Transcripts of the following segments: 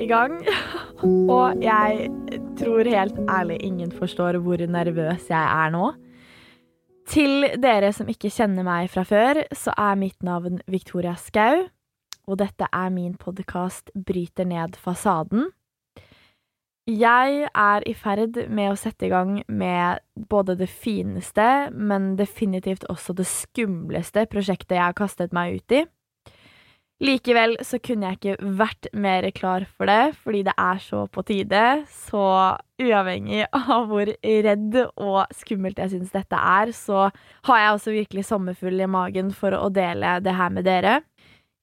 i gang. Og jeg tror helt ærlig ingen forstår hvor nervøs jeg er nå. Til dere som ikke kjenner meg fra før, så er mitt navn Victoria Skau. Og dette er min podkast Bryter ned fasaden. Jeg er i ferd med å sette i gang med både det fineste, men definitivt også det skumleste prosjektet jeg har kastet meg ut i. Likevel så kunne jeg ikke vært mer klar for det, fordi det er så på tide. Så uavhengig av hvor redd og skummelt jeg syns dette er, så har jeg også virkelig sommerfull i magen for å dele det her med dere.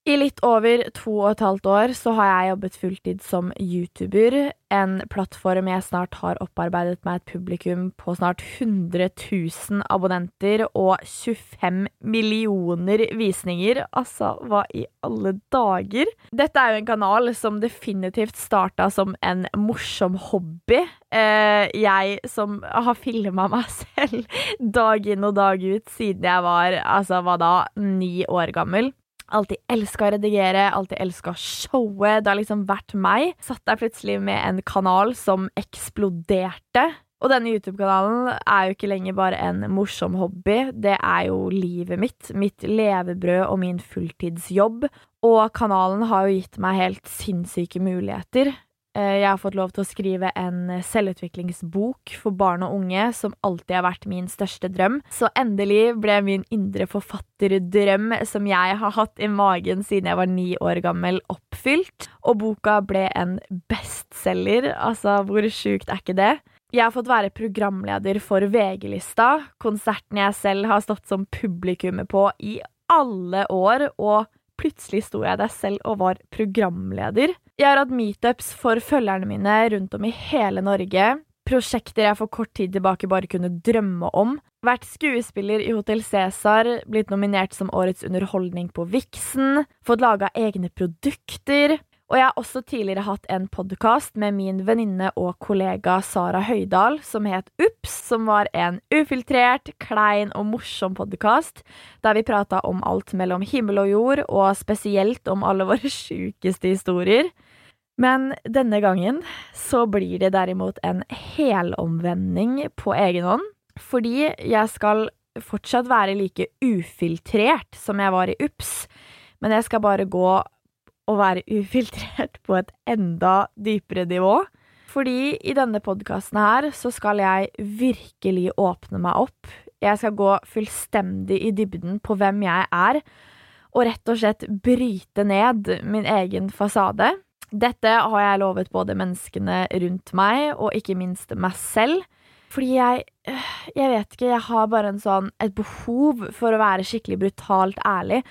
I litt over to og et halvt år så har jeg jobbet fulltid som YouTuber, en plattform jeg snart har opparbeidet meg et publikum på snart 100 000 abonnenter og 25 millioner visninger. Altså, hva i alle dager? Dette er jo en kanal som definitivt starta som en morsom hobby. Eh, jeg som har filma meg selv dag inn og dag ut siden jeg var, altså, hva da, ni år gammel. Alltid elska å redigere, alltid elska å showe. Det har liksom vært meg. Satt der plutselig med en kanal som eksploderte. Og denne YouTube-kanalen er jo ikke lenger bare en morsom hobby, det er jo livet mitt, mitt levebrød og min fulltidsjobb. Og kanalen har jo gitt meg helt sinnssyke muligheter. Eh, jeg har fått lov til å skrive en selvutviklingsbok for barn og unge, som alltid har vært min største drøm. Så endelig ble min indre forfatterdrøm, som jeg har hatt i magen siden jeg var ni år gammel, oppfylt. Og boka ble en bestselger. Altså, hvor sjukt er ikke det? Jeg har fått være programleder for VG-lista, konserten jeg selv har stått som publikummer på i alle år, og plutselig sto jeg der selv og var programleder. Jeg har hatt meetups for følgerne mine rundt om i hele Norge. Prosjekter jeg for kort tid tilbake bare kunne drømme om. Vært skuespiller i Hotell Cæsar, blitt nominert som Årets underholdning på Vixen, fått laga egne produkter. Og jeg har også tidligere hatt en podkast med min venninne og kollega Sara Høydahl som het Ups, som var en ufiltrert, klein og morsom podkast der vi prata om alt mellom himmel og jord, og spesielt om alle våre sjukeste historier. Men denne gangen så blir det derimot en helomvending på egen hånd, fordi jeg skal fortsatt være like ufiltrert som jeg var i Ups, men jeg skal bare gå å være ufiltrert på et enda dypere nivå. Fordi i denne podkasten her så skal jeg virkelig åpne meg opp. Jeg skal gå fullstendig i dybden på hvem jeg er, og rett og slett bryte ned min egen fasade. Dette har jeg lovet både menneskene rundt meg og ikke minst meg selv. Fordi jeg Jeg vet ikke, jeg har bare en sånn et behov for å være skikkelig brutalt ærlig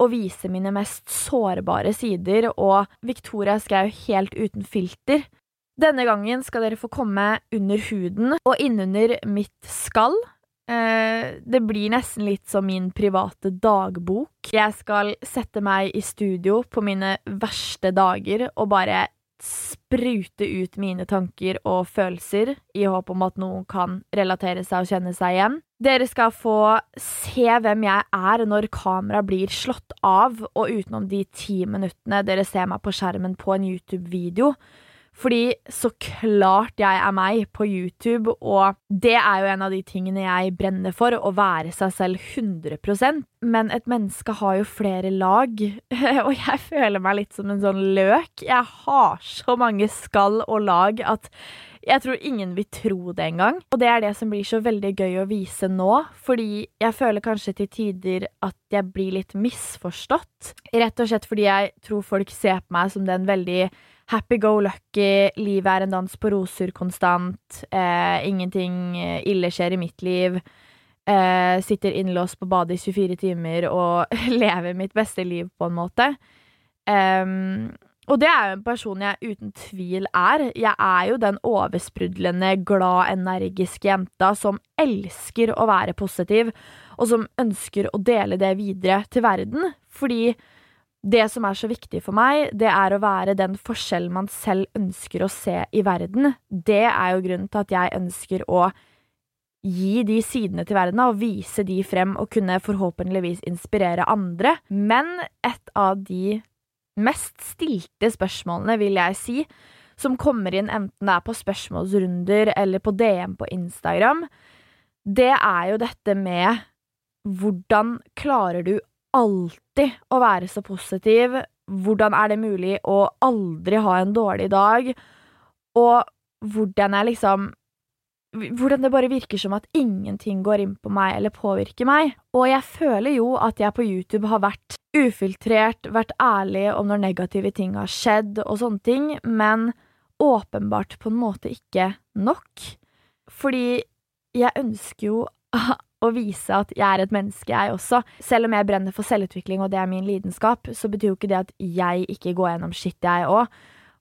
og vise mine mest sårbare sider, og Victoria skrev helt uten filter. Denne gangen skal dere få komme under huden og innunder mitt skall. Eh, det blir nesten litt som min private dagbok. Jeg skal sette meg i studio på mine verste dager og bare sprute ut mine tanker og følelser i håp om at noen kan relatere seg og kjenne seg igjen. Dere skal få se hvem jeg er når kameraet blir slått av, og utenom de ti minuttene dere ser meg på skjermen på en YouTube-video, fordi så klart jeg er meg på YouTube, og det er jo en av de tingene jeg brenner for, å være seg selv 100% Men et menneske har jo flere lag, og jeg føler meg litt som en sånn løk. Jeg har så mange skall og lag at jeg tror ingen vil tro det engang. Og det er det som blir så veldig gøy å vise nå, fordi jeg føler kanskje til tider at jeg blir litt misforstått. Rett og slett fordi jeg tror folk ser på meg som den veldig happy-go-lucky, livet er en dans på roser konstant, eh, ingenting eh, ille skjer i mitt liv. Eh, sitter innlåst på badet i 24 timer og lever mitt beste liv, på en måte. Um, og det er jo en person jeg uten tvil er. Jeg er jo den oversprudlende, glad, energiske jenta som elsker å være positiv, og som ønsker å dele det videre til verden. Fordi det som er så viktig for meg, det er å være den forskjellen man selv ønsker å se i verden. Det er jo grunnen til at jeg ønsker å gi de sidene til verden og vise de frem og kunne forhåpentligvis inspirere andre. Men et av de mest stilte spørsmålene, vil jeg si, som kommer inn enten det er på spørsmålsrunder eller på DM på Instagram, det er jo dette med hvordan klarer du alltid å være så positiv? Hvordan er det mulig å aldri ha en dårlig dag? Og hvordan jeg liksom hvordan det bare virker som at ingenting går inn på meg eller påvirker meg. Og jeg føler jo at jeg på YouTube har vært ufiltrert, vært ærlig om når negative ting har skjedd og sånne ting, men åpenbart på en måte ikke nok. Fordi jeg ønsker jo å vise at jeg er et menneske, jeg også. Selv om jeg brenner for selvutvikling og det er min lidenskap, så betyr jo ikke det at jeg ikke går gjennom skitt, jeg òg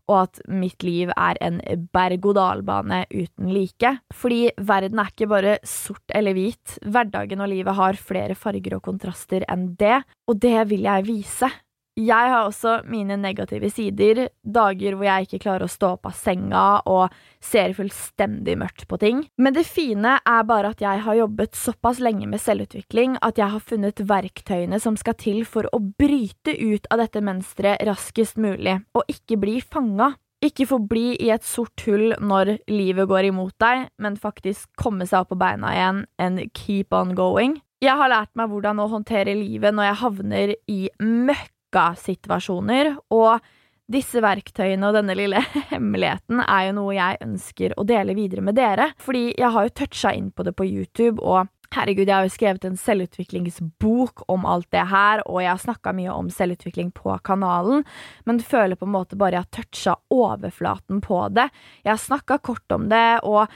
og at mitt liv er en berg-og-dal-bane uten like. Fordi verden er ikke bare sort eller hvit. Hverdagen og livet har flere farger og kontraster enn det, og det vil jeg vise. Jeg har også mine negative sider, dager hvor jeg ikke klarer å stå opp av senga og ser fullstendig mørkt på ting. Men det fine er bare at jeg har jobbet såpass lenge med selvutvikling at jeg har funnet verktøyene som skal til for å bryte ut av dette mønsteret raskest mulig, og ikke bli fanga. Ikke forbli i et sort hull når livet går imot deg, men faktisk komme seg opp på beina igjen and keep on going. Jeg har lært meg hvordan å håndtere livet når jeg havner i møkk situasjoner, og disse verktøyene og denne lille hemmeligheten er jo noe jeg ønsker å dele videre med dere, fordi jeg har jo toucha inn på det på YouTube, og herregud, jeg har jo skrevet en selvutviklingsbok om alt det her, og jeg har snakka mye om selvutvikling på kanalen, men føler på en måte bare jeg har toucha overflaten på det. Jeg har snakka kort om det, og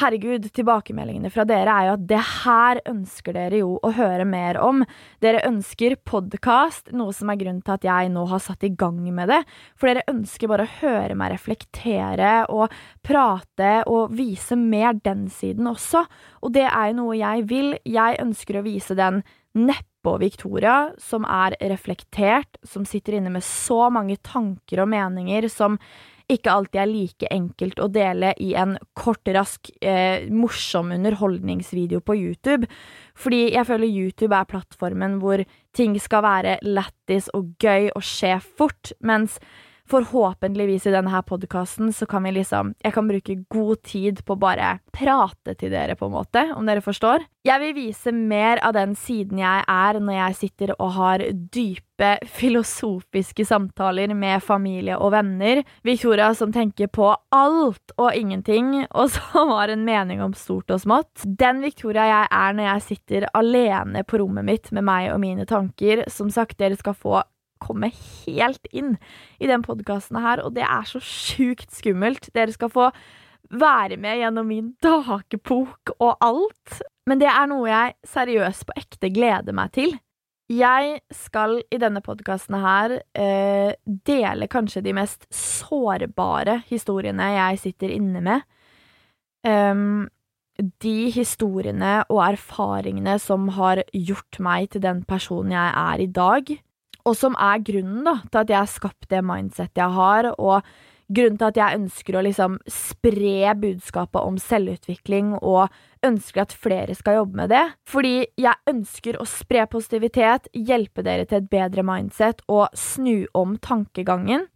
herregud, tilbakemeldingene fra dere er jo at det her ønsker dere jo å høre mer om. Dere ønsker podkast, noe som er grunnen til at jeg nå har satt i gang med det. For dere ønsker bare å høre meg reflektere og prate og vise mer den siden også. Og det er jo noe jeg vil. Jeg ønsker å vise den nedpå Victoria, som er reflektert, som sitter inne med så mange tanker og meninger som ikke alltid er like enkelt å dele i en kort, rask, eh, morsom underholdningsvideo på YouTube. Fordi jeg føler YouTube er plattformen hvor ting skal være lættis og gøy og skje fort, mens forhåpentligvis i denne her podkasten så kan vi liksom Jeg kan bruke god tid på bare prate til dere, på en måte, om dere forstår. Jeg vil vise mer av den siden jeg er når jeg sitter og har dype filosofiske samtaler med familie og venner. Victoria som tenker på alt og ingenting, og som har en mening om stort og smått. Den Victoria jeg er når jeg sitter alene på rommet mitt med meg og mine tanker. Som sagt, dere skal få komme helt inn i den podkasten her, og det er så sjukt skummelt. Dere skal få være med gjennom min dagbok og alt. Men det er noe jeg seriøst på ekte gleder meg til. Jeg skal i denne podkasten her eh, dele kanskje de mest sårbare historiene jeg sitter inne med. Um, de historiene og erfaringene som har gjort meg til den personen jeg er i dag og som er grunnen da, til at jeg har skapt det mindsettet jeg har, og grunnen til at jeg ønsker å liksom spre budskapet om selvutvikling og ønsker at flere skal jobbe med det. Fordi jeg ønsker å spre positivitet, hjelpe dere til et bedre mindset og snu om tankegangen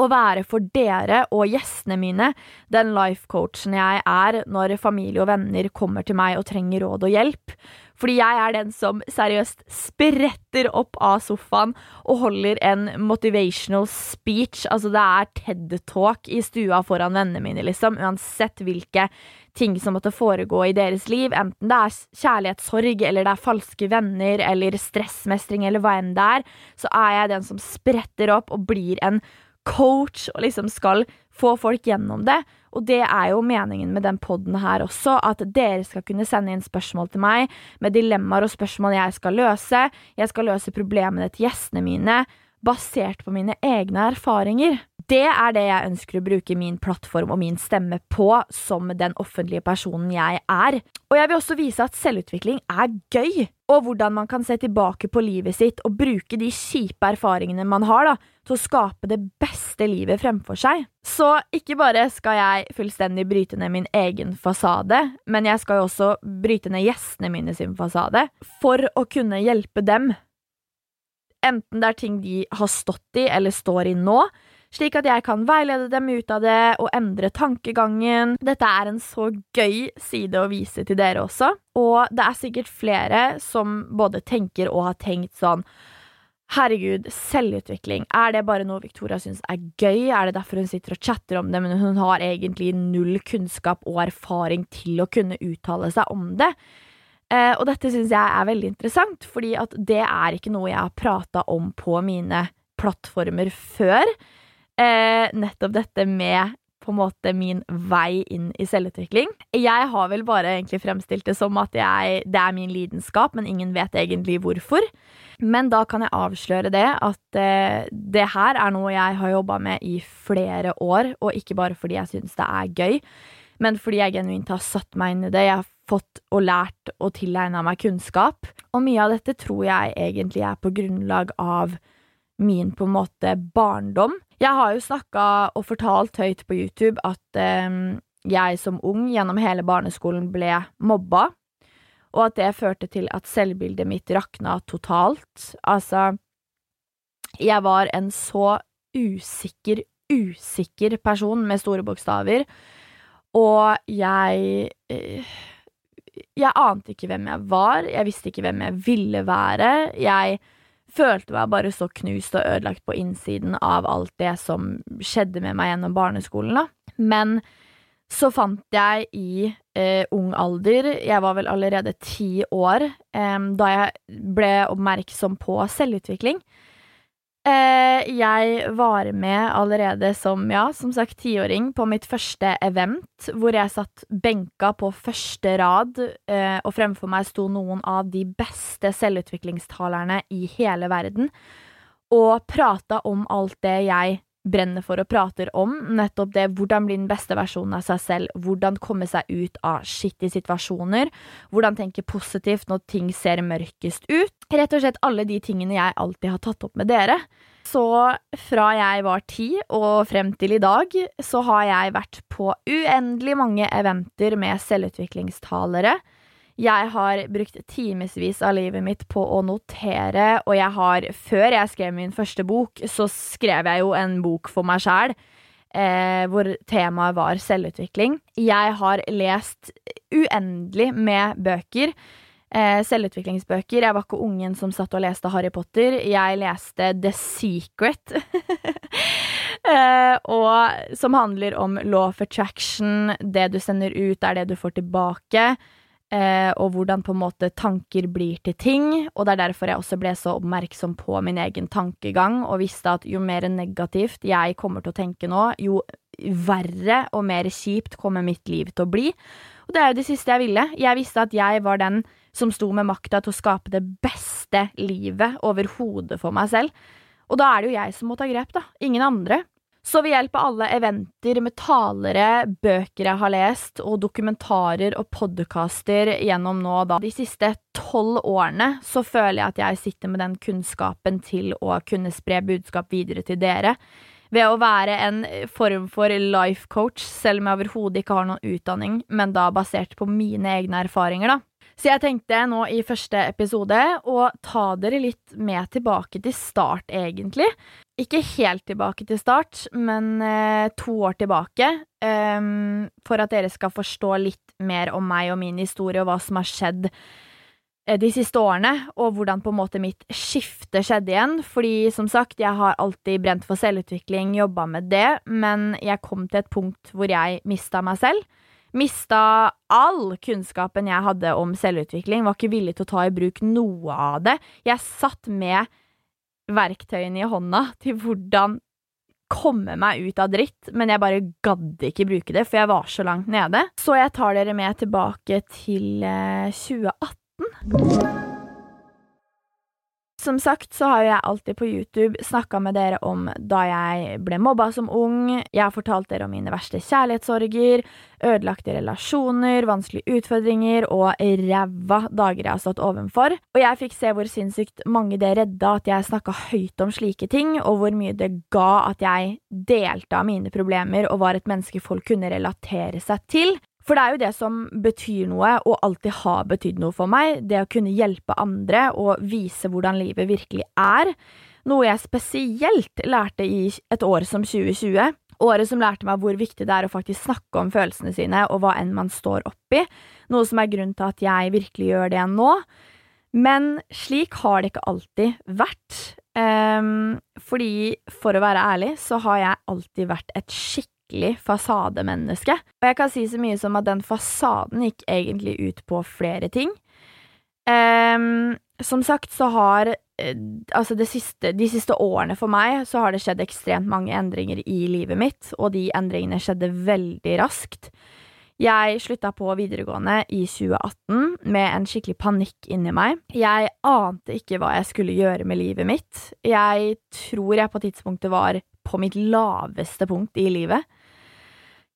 å være for dere og gjestene mine den life-coachen jeg er når familie og venner kommer til meg og trenger råd og hjelp. Fordi jeg er den som seriøst spretter opp av sofaen og holder en motivational speech. Altså, det er TED-talk i stua foran vennene mine, liksom, uansett hvilke ting som måtte foregå i deres liv, enten det er kjærlighetssorg, eller det er falske venner, eller stressmestring, eller hva enn det er, så er jeg den som spretter opp og blir en coach og liksom skal få folk gjennom det. Og det er jo meningen med den poden her også, at dere skal kunne sende inn spørsmål til meg med dilemmaer og spørsmål jeg skal løse. Jeg skal løse problemene til gjestene mine basert på mine egne erfaringer. Det er det jeg ønsker å bruke min plattform og min stemme på, som den offentlige personen jeg er. Og jeg vil også vise at selvutvikling er gøy, og hvordan man kan se tilbake på livet sitt og bruke de kjipe erfaringene man har, da, til å skape det beste livet fremfor seg. Så ikke bare skal jeg fullstendig bryte ned min egen fasade, men jeg skal jo også bryte ned gjestene mine sin fasade, for å kunne hjelpe dem enten det er ting de har stått i eller står i nå, slik at jeg kan veilede dem ut av det og endre tankegangen. Dette er en så gøy side å vise til dere også, og det er sikkert flere som både tenker og har tenkt sånn Herregud, selvutvikling, er det bare noe Victoria syns er gøy? Er det derfor hun sitter og chatter om det, men hun har egentlig null kunnskap og erfaring til å kunne uttale seg om det? Eh, og dette syns jeg er veldig interessant, fordi at det er ikke noe jeg har prata om på mine plattformer før eh, nettopp dette med på en måte min vei inn i selvutvikling. Jeg har vel bare egentlig fremstilt det som at jeg, det er min lidenskap, men ingen vet egentlig hvorfor. Men da kan jeg avsløre det at eh, det her er noe jeg har jobba med i flere år, og ikke bare fordi jeg syns det er gøy, men fordi jeg genuint har satt meg inn i det. Jeg har fått og lært og tilegna meg kunnskap. Og mye av dette tror jeg egentlig er på grunnlag av min på en måte barndom. Jeg har jo snakka og fortalt høyt på YouTube at eh, jeg som ung gjennom hele barneskolen ble mobba, og at det førte til at selvbildet mitt rakna totalt. Altså, jeg var en så usikker, usikker person med store bokstaver, og jeg eh, Jeg ante ikke hvem jeg var, jeg visste ikke hvem jeg ville være. Jeg følte meg bare så knust og ødelagt på innsiden av alt det som skjedde med meg gjennom barneskolen, da. Men så fant jeg i eh, ung alder, jeg var vel allerede ti år, eh, da jeg ble oppmerksom på selvutvikling, jeg var med allerede som, ja, som sagt, tiåring på mitt første event, hvor jeg satt benka på første rad, eh, og fremfor meg sto noen av de beste selvutviklingstalerne i hele verden, og prata om alt det jeg brenner for og prater om, nettopp det hvordan bli den beste versjonen av seg selv, hvordan komme seg ut av skittige situasjoner, hvordan tenke positivt når ting ser mørkest ut, rett og slett alle de tingene jeg alltid har tatt opp med dere. Så fra jeg var ti og frem til i dag, så har jeg vært på uendelig mange eventer med selvutviklingstalere, jeg har brukt timevis av livet mitt på å notere, og jeg har, før jeg skrev min første bok, så skrev jeg jo en bok for meg sjæl. Eh, hvor temaet var selvutvikling. Jeg har lest uendelig med bøker. Eh, selvutviklingsbøker. Jeg var ikke ungen som satt og leste Harry Potter. Jeg leste The Secret. eh, og som handler om law of attraction. Det du sender ut, er det du får tilbake og hvordan på en måte tanker blir til ting, og det er derfor jeg også ble så oppmerksom på min egen tankegang, og visste at jo mer negativt jeg kommer til å tenke nå, jo verre og mer kjipt kommer mitt liv til å bli. Og det er jo det siste jeg ville. Jeg visste at jeg var den som sto med makta til å skape det beste livet overhodet for meg selv. Og da er det jo jeg som må ta grep, da. Ingen andre. Så ved hjelp av alle eventer med talere, bøker jeg har lest, og dokumentarer og podkaster gjennom nå da de siste tolv årene, så føler jeg at jeg sitter med den kunnskapen til å kunne spre budskap videre til dere. Ved å være en form for life coach, selv om jeg overhodet ikke har noen utdanning, men da basert på mine egne erfaringer, da. Så jeg tenkte nå i første episode å ta dere litt med tilbake til start, egentlig. Ikke helt tilbake til start, men eh, to år tilbake. Um, for at dere skal forstå litt mer om meg og min historie, og hva som har skjedd eh, de siste årene, og hvordan på en måte mitt skifte skjedde igjen. Fordi som sagt, jeg har alltid brent for selvutvikling, jobba med det, men jeg kom til et punkt hvor jeg mista meg selv Mista all kunnskapen jeg hadde om selvutvikling, var ikke villig til å ta i bruk noe av det. Jeg satt med verktøyene i hånda til hvordan komme meg ut av dritt, men jeg bare gadd ikke bruke det, for jeg var så langt nede. Så jeg tar dere med tilbake til 2018. Som sagt så har jeg alltid på YouTube snakka med dere om da jeg ble mobba som ung, jeg har fortalt dere om mine verste kjærlighetssorger, ødelagte relasjoner, vanskelige utfordringer og ræva dager jeg har stått ovenfor, og jeg fikk se hvor sinnssykt mange det redda at jeg snakka høyt om slike ting, og hvor mye det ga at jeg delte av mine problemer og var et menneske folk kunne relatere seg til. For det er jo det som betyr noe, og alltid har betydd noe for meg, det å kunne hjelpe andre og vise hvordan livet virkelig er. Noe jeg spesielt lærte i et år som 2020. Året som lærte meg hvor viktig det er å faktisk snakke om følelsene sine og hva enn man står oppi, noe som er grunnen til at jeg virkelig gjør det nå. Men slik har det ikke alltid vært. Um, fordi, for å være ærlig, så har jeg alltid vært et skikkelig fasademenneske. Og jeg kan si så mye som at den fasaden gikk egentlig ut på flere ting. Um, som sagt så har uh, altså siste, de siste årene for meg så har det skjedd ekstremt mange endringer i livet mitt, og de endringene skjedde veldig raskt. Jeg slutta på videregående i 2018 med en skikkelig panikk inni meg. Jeg ante ikke hva jeg skulle gjøre med livet mitt. Jeg tror jeg på tidspunktet var på mitt laveste punkt i livet.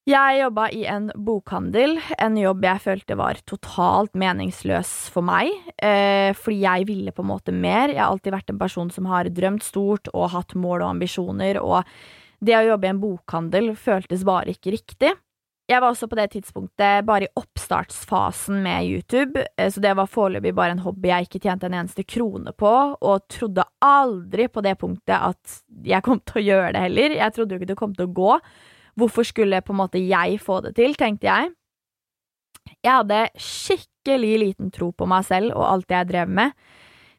Jeg jobba i en bokhandel, en jobb jeg følte var totalt meningsløs for meg, eh, fordi jeg ville på en måte mer. Jeg har alltid vært en person som har drømt stort og hatt mål og ambisjoner, og det å jobbe i en bokhandel føltes bare ikke riktig. Jeg var også på det tidspunktet bare i oppstartsfasen med YouTube, eh, så det var foreløpig bare en hobby jeg ikke tjente en eneste krone på, og trodde aldri på det punktet at jeg kom til å gjøre det heller. Jeg trodde jo ikke det kom til å gå. Hvorfor skulle på en måte jeg få det til, tenkte jeg. Jeg hadde skikkelig liten tro på meg selv og alt jeg drev med.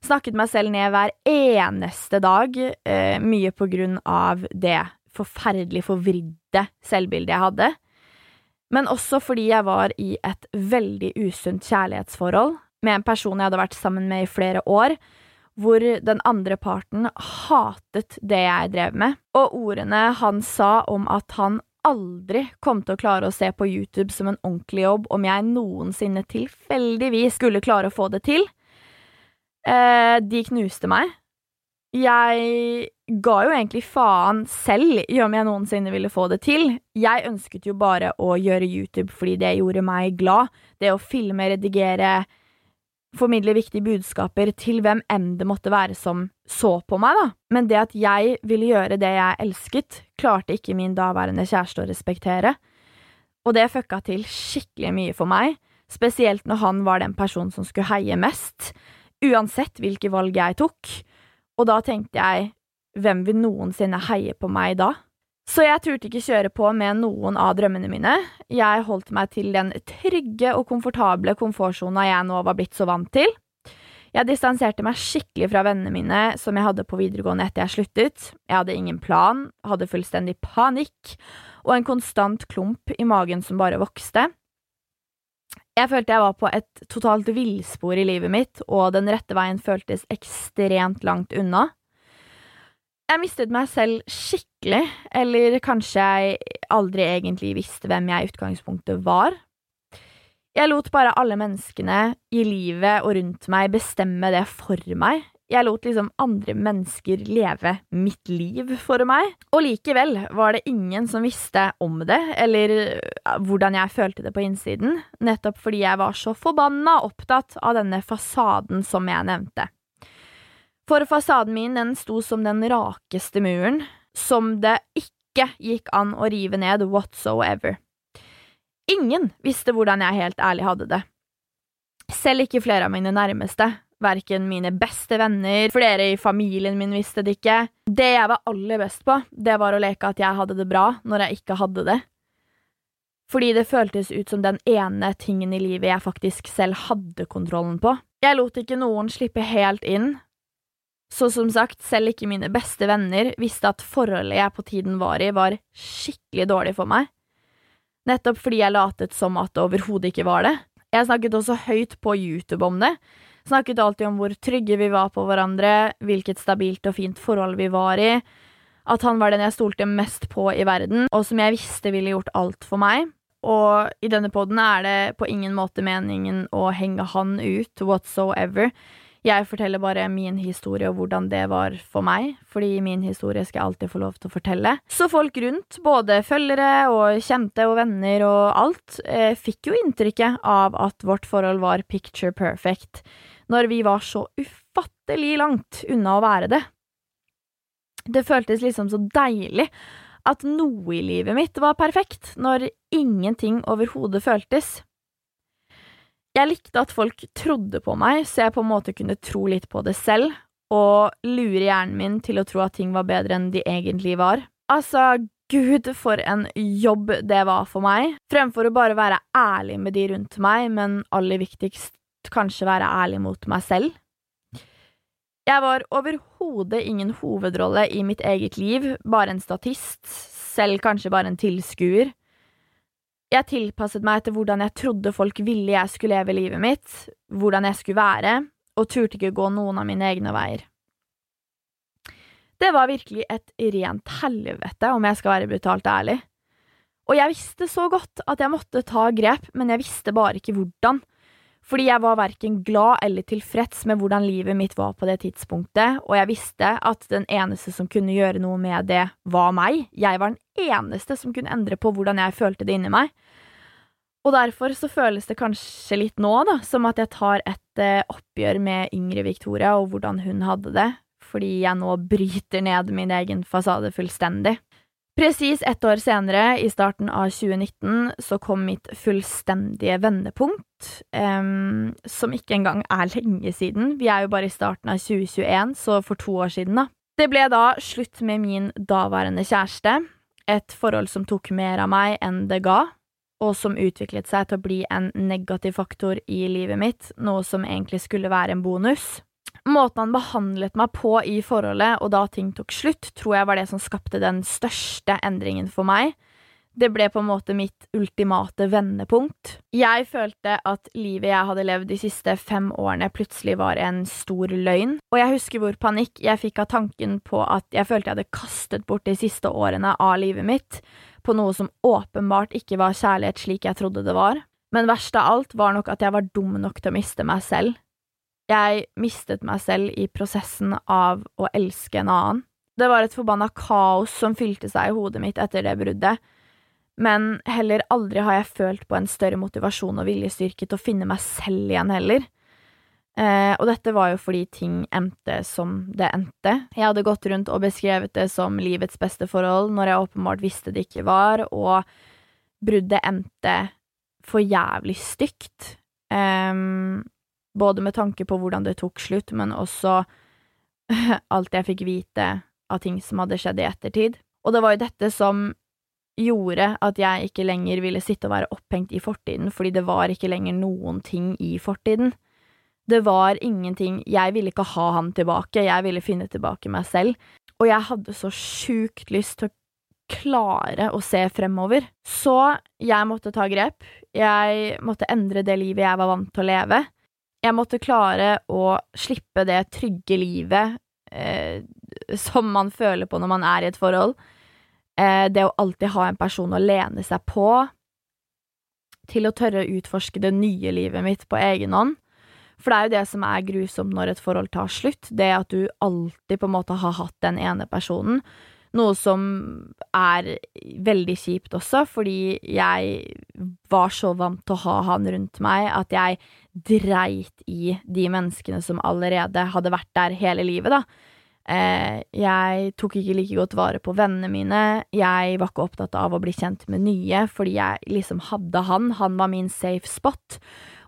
Snakket meg selv ned hver eneste dag, eh, mye på grunn av det forferdelig forvridde selvbildet jeg hadde men også fordi jeg var i et veldig usunt kjærlighetsforhold med en person jeg hadde vært sammen med i flere år, hvor den andre parten hatet det jeg drev med, og ordene han sa om at han aldri kom til å klare å se på YouTube som en ordentlig jobb om jeg noensinne tilfeldigvis skulle klare å få det til, eh, de knuste meg. Jeg ga jo egentlig faen selv i om jeg noensinne ville få det til. Jeg ønsket jo bare å gjøre YouTube fordi det gjorde meg glad. Det å filme, redigere, formidle viktige budskaper til hvem enn det måtte være som så på meg, da. Men det at jeg ville gjøre det jeg elsket, klarte ikke min daværende kjæreste å respektere. Og det fucka til skikkelig mye for meg, spesielt når han var den personen som skulle heie mest, uansett hvilke valg jeg tok. Og da tenkte jeg hvem vil noensinne heie på meg da? Så jeg turte ikke kjøre på med noen av drømmene mine. Jeg holdt meg til den trygge og komfortable komfortsona jeg nå var blitt så vant til. Jeg distanserte meg skikkelig fra vennene mine som jeg hadde på videregående etter jeg sluttet. Jeg hadde ingen plan, hadde fullstendig panikk og en konstant klump i magen som bare vokste. Jeg følte jeg var på et totalt villspor i livet mitt, og den rette veien føltes ekstremt langt unna. Jeg mistet meg selv skikkelig, eller kanskje jeg aldri egentlig visste hvem jeg i utgangspunktet var. Jeg lot bare alle menneskene i livet og rundt meg bestemme det for meg. Jeg lot liksom andre mennesker leve mitt liv for meg. Og likevel var det ingen som visste om det, eller hvordan jeg følte det på innsiden, nettopp fordi jeg var så forbanna opptatt av denne fasaden som jeg nevnte. For fasaden min den sto som den rakeste muren, som det ikke gikk an å rive ned whatsoever. Ingen visste hvordan jeg helt ærlig hadde det. Selv ikke flere av mine nærmeste, verken mine beste venner, flere i familien min visste det ikke. Det jeg var aller best på, det var å leke at jeg hadde det bra når jeg ikke hadde det. Fordi det føltes ut som den ene tingen i livet jeg faktisk selv hadde kontrollen på. Jeg lot ikke noen slippe helt inn, så som sagt, selv ikke mine beste venner visste at forholdet jeg på tiden var i, var skikkelig dårlig for meg. Nettopp fordi jeg latet som at det overhodet ikke var det. Jeg snakket også høyt på YouTube om det. Snakket alltid om hvor trygge vi var på hverandre, hvilket stabilt og fint forhold vi var i, at han var den jeg stolte mest på i verden, og som jeg visste ville gjort alt for meg. Og i denne poden er det på ingen måte meningen å henge han ut whatsoever. Jeg forteller bare min historie og hvordan det var for meg, fordi min historie skal jeg alltid få lov til å fortelle. Så folk rundt, både følgere og kjente og venner og alt, eh, fikk jo inntrykket av at vårt forhold var picture perfect, når vi var så ufattelig langt unna å være det. Det føltes liksom så deilig At noe i livet mitt var perfekt, når ingenting overhodet føltes. Jeg likte at folk trodde på meg, så jeg på en måte kunne tro litt på det selv, og lure hjernen min til å tro at ting var bedre enn de egentlig var. Altså, gud, for en jobb det var for meg, fremfor å bare være ærlig med de rundt meg, men aller viktigst kanskje være ærlig mot meg selv. Jeg var overhodet ingen hovedrolle i mitt eget liv, bare en statist, selv kanskje bare en tilskuer. Jeg tilpasset meg etter hvordan jeg trodde folk ville jeg skulle leve livet mitt, hvordan jeg skulle være, og turte ikke gå noen av mine egne veier. Det var virkelig et rent helvete, om jeg skal være brutalt ærlig. Og jeg visste så godt at jeg måtte ta grep, men jeg visste bare ikke hvordan. Fordi jeg var verken glad eller tilfreds med hvordan livet mitt var på det tidspunktet, og jeg visste at den eneste som kunne gjøre noe med det, var meg. Jeg var den eneste som kunne endre på hvordan jeg følte det inni meg. Og derfor så føles det kanskje litt nå, da, som at jeg tar et eh, oppgjør med yngre Victoria og hvordan hun hadde det, fordi jeg nå bryter ned min egen fasade fullstendig. Presis ett år senere, i starten av 2019, så kom mitt fullstendige vendepunkt, um, som ikke engang er lenge siden. Vi er jo bare i starten av 2021, så for to år siden, da. Det ble da slutt med min daværende kjæreste, et forhold som tok mer av meg enn det ga, og som utviklet seg til å bli en negativ faktor i livet mitt, noe som egentlig skulle være en bonus. Måten han behandlet meg på i forholdet, og da ting tok slutt, tror jeg var det som skapte den største endringen for meg. Det ble på en måte mitt ultimate vendepunkt. Jeg følte at livet jeg hadde levd de siste fem årene, plutselig var en stor løgn, og jeg husker hvor panikk jeg fikk av tanken på at jeg følte jeg hadde kastet bort de siste årene av livet mitt på noe som åpenbart ikke var kjærlighet slik jeg trodde det var. Men verst av alt var nok at jeg var dum nok til å miste meg selv. Jeg mistet meg selv i prosessen av å elske en annen. Det var et forbanna kaos som fylte seg i hodet mitt etter det bruddet, men heller aldri har jeg følt på en større motivasjon og viljestyrke til å finne meg selv igjen heller. Eh, og dette var jo fordi ting endte som det endte. Jeg hadde gått rundt og beskrevet det som livets beste forhold, når jeg åpenbart visste det ikke var, og bruddet endte for jævlig stygt. Um, både med tanke på hvordan det tok slutt, men også alt jeg fikk vite av ting som hadde skjedd i ettertid. Og det var jo dette som gjorde at jeg ikke lenger ville sitte og være opphengt i fortiden, fordi det var ikke lenger noen ting i fortiden. Det var ingenting Jeg ville ikke ha han tilbake, jeg ville finne tilbake meg selv. Og jeg hadde så sjukt lyst til å klare å se fremover. Så jeg måtte ta grep. Jeg måtte endre det livet jeg var vant til å leve. Jeg måtte klare å slippe det trygge livet eh, som man føler på når man er i et forhold. Eh, det å alltid ha en person å lene seg på. Til å tørre å utforske det nye livet mitt på egen hånd. For det er jo det som er grusomt når et forhold tar slutt, det at du alltid på en måte har hatt den ene personen. Noe som er veldig kjipt også, fordi jeg var så vant til å ha han rundt meg at jeg dreit i de menneskene som allerede hadde vært der hele livet, da. Eh, jeg tok ikke like godt vare på vennene mine. Jeg var ikke opptatt av å bli kjent med nye, fordi jeg liksom hadde han. Han var min safe spot.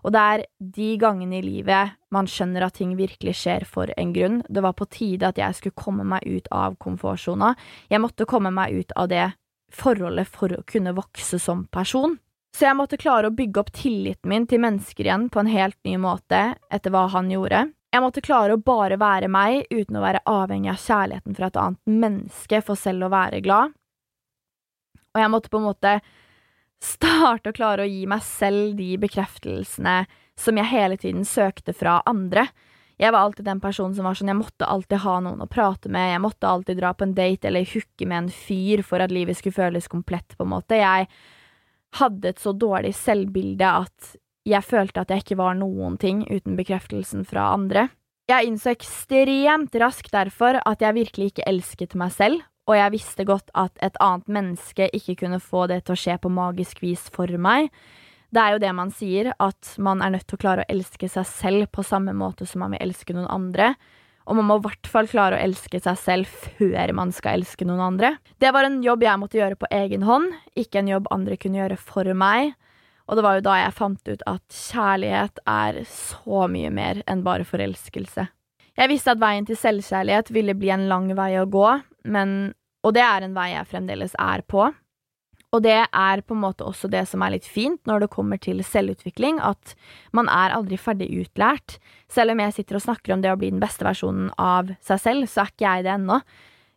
Og det er de gangene i livet man skjønner at ting virkelig skjer for en grunn. Det var på tide at jeg skulle komme meg ut av komfortsona. Jeg måtte komme meg ut av det forholdet for å kunne vokse som person. Så jeg måtte klare å bygge opp tilliten min til mennesker igjen på en helt ny måte etter hva han gjorde. Jeg måtte klare å bare være meg uten å være avhengig av kjærligheten fra et annet menneske for selv å være glad. Og jeg måtte på en måte starte å klare å gi meg selv de bekreftelsene som jeg hele tiden søkte fra andre. Jeg var alltid den personen som var sånn, jeg måtte alltid ha noen å prate med, jeg måtte alltid dra på en date eller hooke med en fyr for at livet skulle føles komplett, på en måte. Jeg hadde et så dårlig selvbilde at jeg følte at jeg ikke var noen ting uten bekreftelsen fra andre. Jeg innså ekstremt raskt derfor at jeg virkelig ikke elsket meg selv, og jeg visste godt at et annet menneske ikke kunne få det til å skje på magisk vis for meg. Det er jo det man sier, at man er nødt til å klare å elske seg selv på samme måte som man vil elske noen andre. og man må i hvert fall klare å elske seg selv før man skal elske noen andre. Det var en jobb jeg måtte gjøre på egen hånd, ikke en jobb andre kunne gjøre for meg. Og det var jo da jeg fant ut at kjærlighet er så mye mer enn bare forelskelse. Jeg visste at veien til selvkjærlighet ville bli en lang vei å gå, men, og det er en vei jeg fremdeles er på. Og det er på en måte også det som er litt fint når det kommer til selvutvikling, at man er aldri ferdig utlært. Selv om jeg sitter og snakker om det å bli den beste versjonen av seg selv, så er ikke jeg det ennå.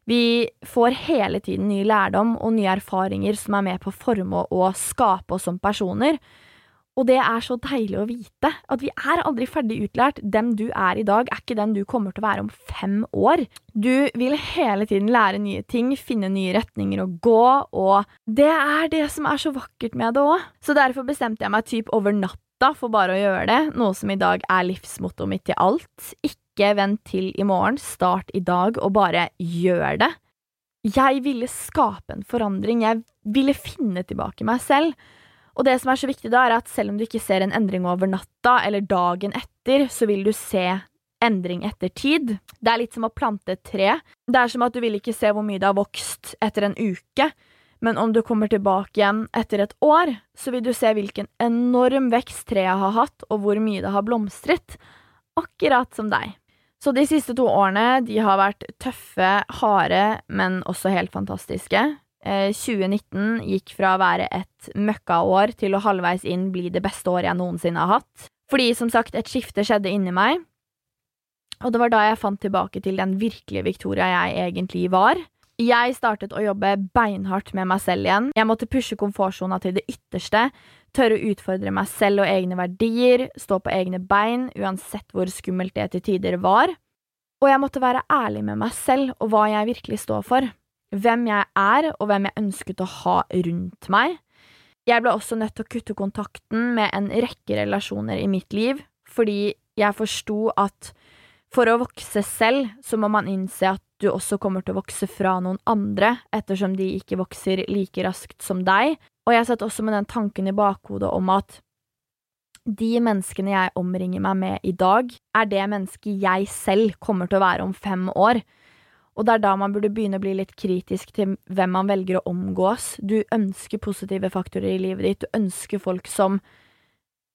Vi får hele tiden ny lærdom og nye erfaringer som er med på å forme og skape oss som personer. Og det er så deilig å vite, at vi er aldri ferdig utlært. Den du er i dag, er ikke den du kommer til å være om fem år. Du vil hele tiden lære nye ting, finne nye retninger å gå, og det er det som er så vakkert med det òg. Så derfor bestemte jeg meg typ over natta for bare å gjøre det, noe som i dag er livsmottoet mitt til alt. Ikke vent til i morgen, start i dag og bare gjør det. Jeg ville skape en forandring, jeg ville finne tilbake meg selv. Og det som er så viktig da, er at selv om du ikke ser en endring over natta eller dagen etter, så vil du se endring etter tid. Det er litt som å plante et tre. Det er som at du vil ikke se hvor mye det har vokst etter en uke, men om du kommer tilbake igjen etter et år, så vil du se hvilken enorm vekst treet har hatt, og hvor mye det har blomstret. Akkurat som deg. Så de siste to årene, de har vært tøffe, harde, men også helt fantastiske. 2019 eh, gikk fra å være et møkkaår til å halvveis inn bli det beste året jeg noensinne har hatt. Fordi, som sagt, et skifte skjedde inni meg, og det var da jeg fant tilbake til den virkelige Victoria jeg egentlig var. Jeg startet å jobbe beinhardt med meg selv igjen. Jeg måtte pushe komfortsona til det ytterste, tørre å utfordre meg selv og egne verdier, stå på egne bein, uansett hvor skummelt det til tider var. Og jeg måtte være ærlig med meg selv og hva jeg virkelig står for hvem jeg er, og hvem jeg ønsket å ha rundt meg. Jeg ble også nødt til å kutte kontakten med en rekke relasjoner i mitt liv, fordi jeg forsto at for å vokse selv, så må man innse at du også kommer til å vokse fra noen andre, ettersom de ikke vokser like raskt som deg. Og jeg satt også med den tanken i bakhodet om at de menneskene jeg omringer meg med i dag, er det mennesket jeg selv kommer til å være om fem år. Og det er da man burde begynne å bli litt kritisk til hvem man velger å omgås. Du ønsker positive faktorer i livet ditt, du ønsker folk som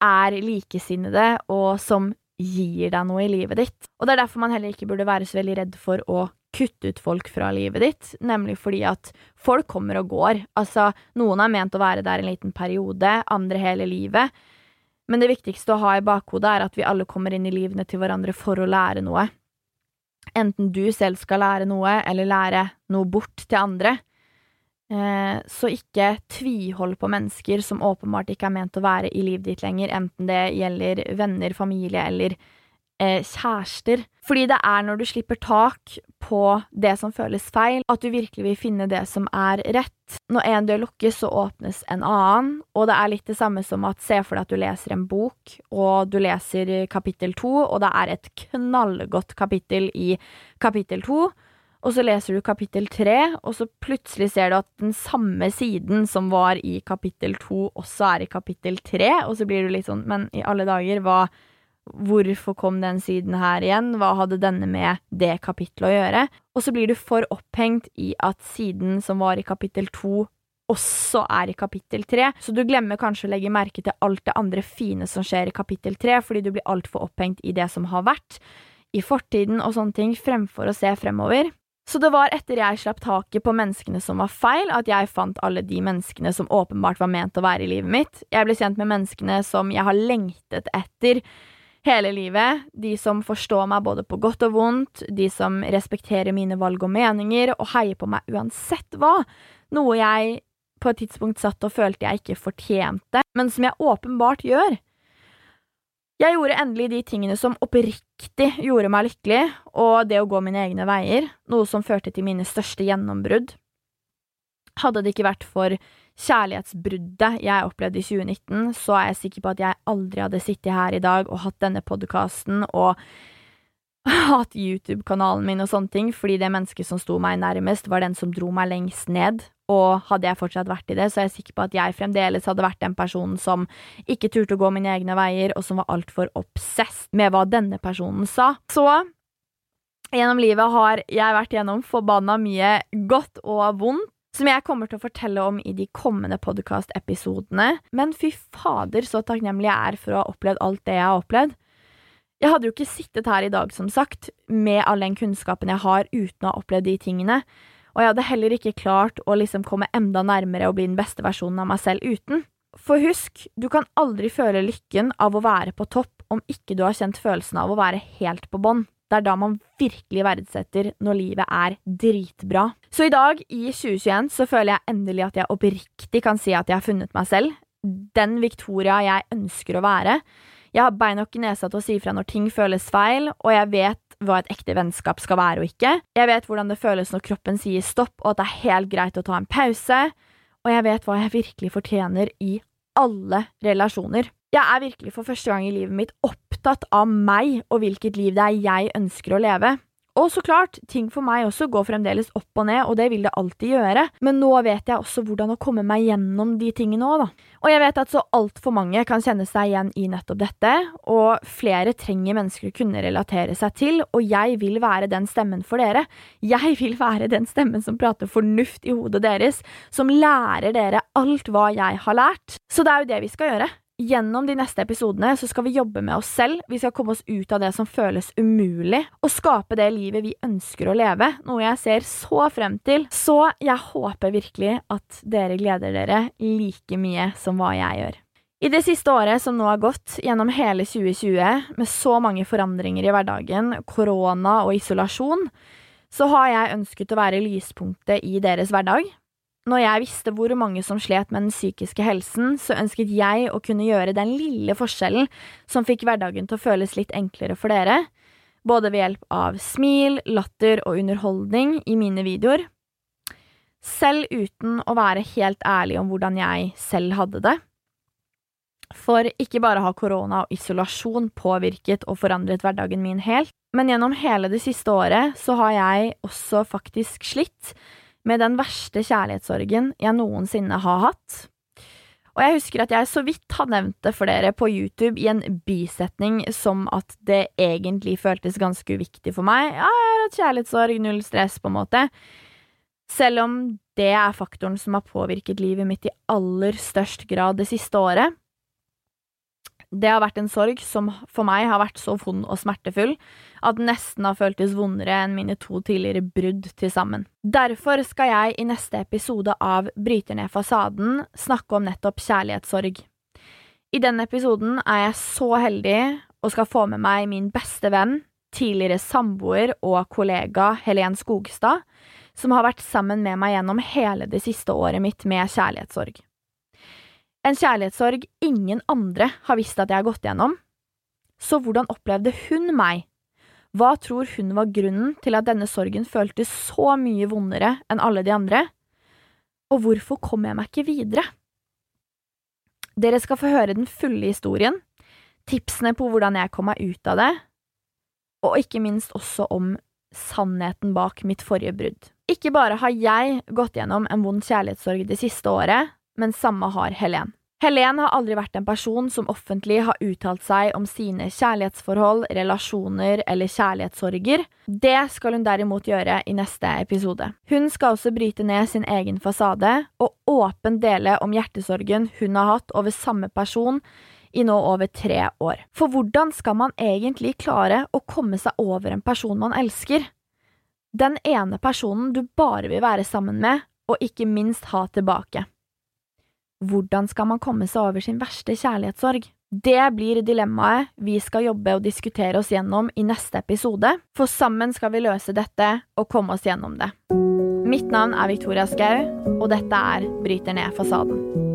er likesinnede, og som gir deg noe i livet ditt. Og det er derfor man heller ikke burde være så veldig redd for å kutte ut folk fra livet ditt, nemlig fordi at folk kommer og går. Altså, noen er ment å være der en liten periode, andre hele livet. Men det viktigste å ha i bakhodet er at vi alle kommer inn i livene til hverandre for å lære noe enten du selv skal lære noe, eller lære noe bort til andre. Eh, så ikke tvihold på mennesker som åpenbart ikke er ment å være i livet ditt lenger, enten det gjelder venner, familie eller eh, kjærester. Fordi det er når du slipper tak på det som føles feil, at du virkelig vil finne det som er rett. Når en dør lukkes, så åpnes en annen, og det er litt det samme som at se for deg at du leser en bok, og du leser kapittel to, og det er et knallgodt kapittel i kapittel to. Og så leser du kapittel tre, og så plutselig ser du at den samme siden som var i kapittel to, også er i kapittel tre, og så blir du litt sånn Men i alle dager, hva Hvorfor kom den siden her igjen? Hva hadde denne med det kapittelet å gjøre? Og så blir du for opphengt i at siden som var i kapittel to, også er i kapittel tre, så du glemmer kanskje å legge merke til alt det andre fine som skjer i kapittel tre, fordi du blir altfor opphengt i det som har vært, i fortiden og sånne ting, fremfor å se fremover. Så det var etter jeg slapp taket på menneskene som var feil, at jeg fant alle de menneskene som åpenbart var ment å være i livet mitt. Jeg ble kjent med menneskene som jeg har lengtet etter hele livet. De som forstår meg både på godt og vondt, de som respekterer mine valg og meninger og heier på meg uansett hva. Noe jeg på et tidspunkt satt og følte jeg ikke fortjente, men som jeg åpenbart gjør. Jeg gjorde endelig de tingene som oppriktig gjorde meg lykkelig, og det å gå mine egne veier, noe som førte til mine største gjennombrudd. Hadde det ikke vært for kjærlighetsbruddet jeg opplevde i 2019, så er jeg sikker på at jeg aldri hadde sittet her i dag og hatt denne podkasten og hatt YouTube-kanalen min og sånne ting, fordi det mennesket som sto meg nærmest, var den som dro meg lengst ned. Og hadde jeg fortsatt vært i det, så er jeg sikker på at jeg fremdeles hadde vært den personen som ikke turte å gå mine egne veier, og som var altfor obsess med hva denne personen sa. Så Gjennom livet har jeg vært gjennom forbanna mye godt og vondt, som jeg kommer til å fortelle om i de kommende podkastepisodene. Men fy fader, så takknemlig jeg er for å ha opplevd alt det jeg har opplevd. Jeg hadde jo ikke sittet her i dag, som sagt, med all den kunnskapen jeg har, uten å ha opplevd de tingene. Og jeg hadde heller ikke klart å liksom komme enda nærmere og bli den beste versjonen av meg selv uten. For husk, du kan aldri føle lykken av å være på topp om ikke du har kjent følelsen av å være helt på bånn. Det er da man virkelig verdsetter når livet er dritbra. Så i dag, i 2021, så føler jeg endelig at jeg oppriktig kan si at jeg har funnet meg selv. Den Victoria jeg ønsker å være. Jeg har bein nok i nesa til å si fra når ting føles feil, og jeg vet hva et ekte vennskap skal være og ikke. Jeg vet hvordan det føles når kroppen sier stopp, og at det er helt greit å ta en pause. Og jeg vet hva jeg virkelig fortjener i alle relasjoner. Jeg er virkelig for første gang i livet mitt opptatt av meg og hvilket liv det er jeg ønsker å leve. Og så klart, ting for meg også går fremdeles opp og ned, og det vil det alltid gjøre, men nå vet jeg også hvordan å komme meg gjennom de tingene òg, da. Og jeg vet at så altfor mange kan kjenne seg igjen i nettopp dette, og flere trenger mennesker å kunne relatere seg til, og jeg vil være den stemmen for dere. Jeg vil være den stemmen som prater fornuft i hodet deres, som lærer dere alt hva jeg har lært. Så det er jo det vi skal gjøre. Gjennom de neste episodene så skal vi jobbe med oss selv, vi skal komme oss ut av det som føles umulig, og skape det livet vi ønsker å leve, noe jeg ser så frem til. Så jeg håper virkelig at dere gleder dere like mye som hva jeg gjør. I det siste året som nå har gått, gjennom hele 2020, med så mange forandringer i hverdagen, korona og isolasjon, så har jeg ønsket å være lyspunktet i deres hverdag, når jeg visste hvor mange som slet med den psykiske helsen, så ønsket jeg å kunne gjøre den lille forskjellen som fikk hverdagen til å føles litt enklere for dere, både ved hjelp av smil, latter og underholdning i mine videoer, selv uten å være helt ærlig om hvordan jeg selv hadde det. For ikke bare har korona og isolasjon påvirket og forandret hverdagen min helt, men gjennom hele det siste året så har jeg også faktisk slitt med den verste kjærlighetssorgen jeg noensinne har hatt. Og jeg husker at jeg så vidt har nevnt det for dere på YouTube i en bisetning som at det egentlig føltes ganske uviktig for meg. Ja, jeg har hatt kjærlighetssorg, null stress, på en måte. Selv om det er faktoren som har påvirket livet mitt i aller størst grad det siste året, det har vært en sorg som for meg har vært så vond og smertefull at den nesten har føltes vondere enn mine to tidligere brudd til sammen. Derfor skal jeg i neste episode av Bryter ned fasaden snakke om nettopp kjærlighetssorg. I denne episoden er jeg så heldig og skal få med meg min beste venn, tidligere samboer og kollega Helen Skogstad, som har vært sammen med meg gjennom hele det siste året mitt med kjærlighetssorg. En kjærlighetssorg ingen andre har visst at jeg har gått gjennom. Så hvordan opplevde hun meg? Hva tror hun var grunnen til at denne sorgen føltes så mye vondere enn alle de andre? Og hvorfor kom jeg meg ikke videre? Dere skal få høre den fulle historien, tipsene på hvordan jeg kom meg ut av det, og ikke minst også om sannheten bak mitt forrige brudd. Ikke bare har jeg gått gjennom en vond kjærlighetssorg det siste året, men samme har Helen. Helen har aldri vært en person som offentlig har uttalt seg om sine kjærlighetsforhold, relasjoner eller kjærlighetssorger. Det skal hun derimot gjøre i neste episode. Hun skal også bryte ned sin egen fasade og åpent dele om hjertesorgen hun har hatt over samme person i nå over tre år. For hvordan skal man egentlig klare å komme seg over en person man elsker? Den ene personen du bare vil være sammen med, og ikke minst ha tilbake. Hvordan skal man komme seg over sin verste kjærlighetssorg? Det blir dilemmaet vi skal jobbe og diskutere oss gjennom i neste episode, for sammen skal vi løse dette og komme oss gjennom det. Mitt navn er Victoria Skau, og dette er Bryter ned fasaden.